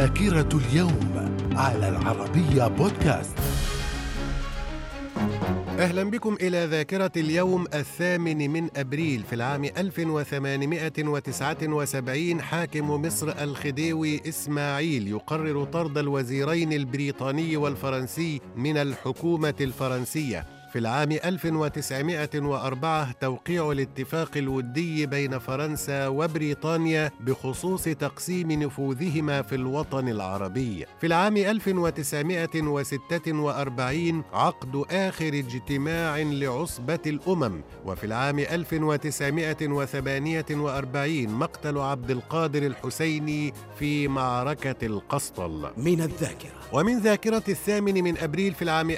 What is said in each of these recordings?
ذاكرة اليوم على العربية بودكاست. أهلا بكم إلى ذاكرة اليوم الثامن من أبريل في العام 1879 حاكم مصر الخديوي إسماعيل يقرر طرد الوزيرين البريطاني والفرنسي من الحكومة الفرنسية. في العام 1904 توقيع الاتفاق الودي بين فرنسا وبريطانيا بخصوص تقسيم نفوذهما في الوطن العربي. في العام 1946 عقد آخر اجتماع لعصبة الأمم، وفي العام 1948 مقتل عبد القادر الحسيني في معركة القسطل. من الذاكرة ومن ذاكرة الثامن من أبريل في العام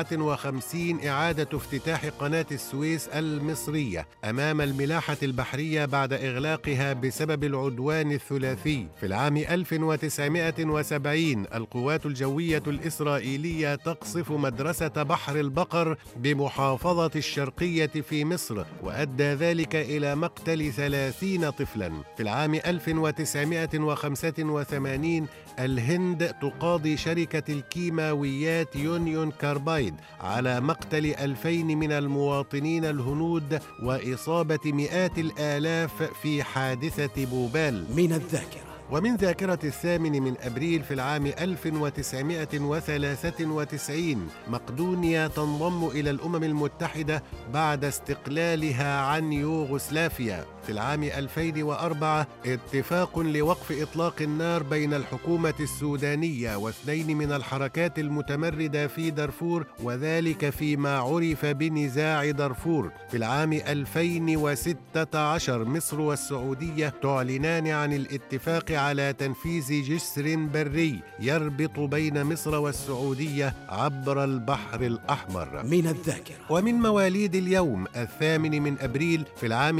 1957 إعادة افتتاح قناة السويس المصرية أمام الملاحة البحرية بعد إغلاقها بسبب العدوان الثلاثي. في العام 1970 القوات الجوية الإسرائيلية تقصف مدرسة بحر البقر بمحافظة الشرقية في مصر وأدى ذلك إلى مقتل ثلاثين طفلا. في العام 1985 الهند تقاضي شركة الكيماويات يونيون كاربايد على مقتل ألفين من المواطنين الهنود وإصابة مئات الآلاف في حادثة بوبال. من الذاكرة. ومن ذاكرة الثامن من أبريل في العام 1993 مقدونيا تنضم إلى الأمم المتحدة بعد استقلالها عن يوغوسلافيا. في العام 2004 اتفاق لوقف إطلاق النار بين الحكومة السودانية واثنين من الحركات المتمردة في دارفور وذلك فيما عرف بنزاع دارفور. في العام 2016 مصر والسعودية تعلنان عن الاتفاق على تنفيذ جسر بري يربط بين مصر والسعودية عبر البحر الأحمر. من الذاكرة. ومن مواليد اليوم الثامن من أبريل في العام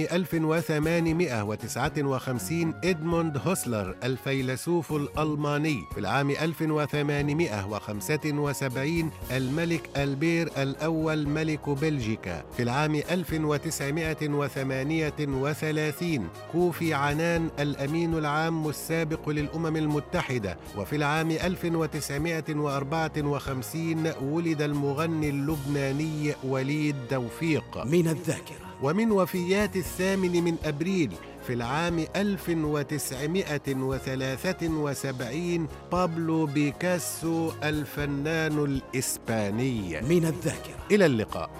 1859 إدموند هوسرل الفيلسوف الألماني في العام 1875 الملك ألبير الأول ملك بلجيكا. في العام 1938 كوفي عنان الأمين العام السابق للأمم المتحدة. وفي العام 1954 ولد المغني اللبناني وليد توفيق. من الذاكرة. ومن وفيات الثامن من أبريل في العام 1973 بابلو بيكاسو الفنان الإسباني. من الذاكرة. إلى اللقاء.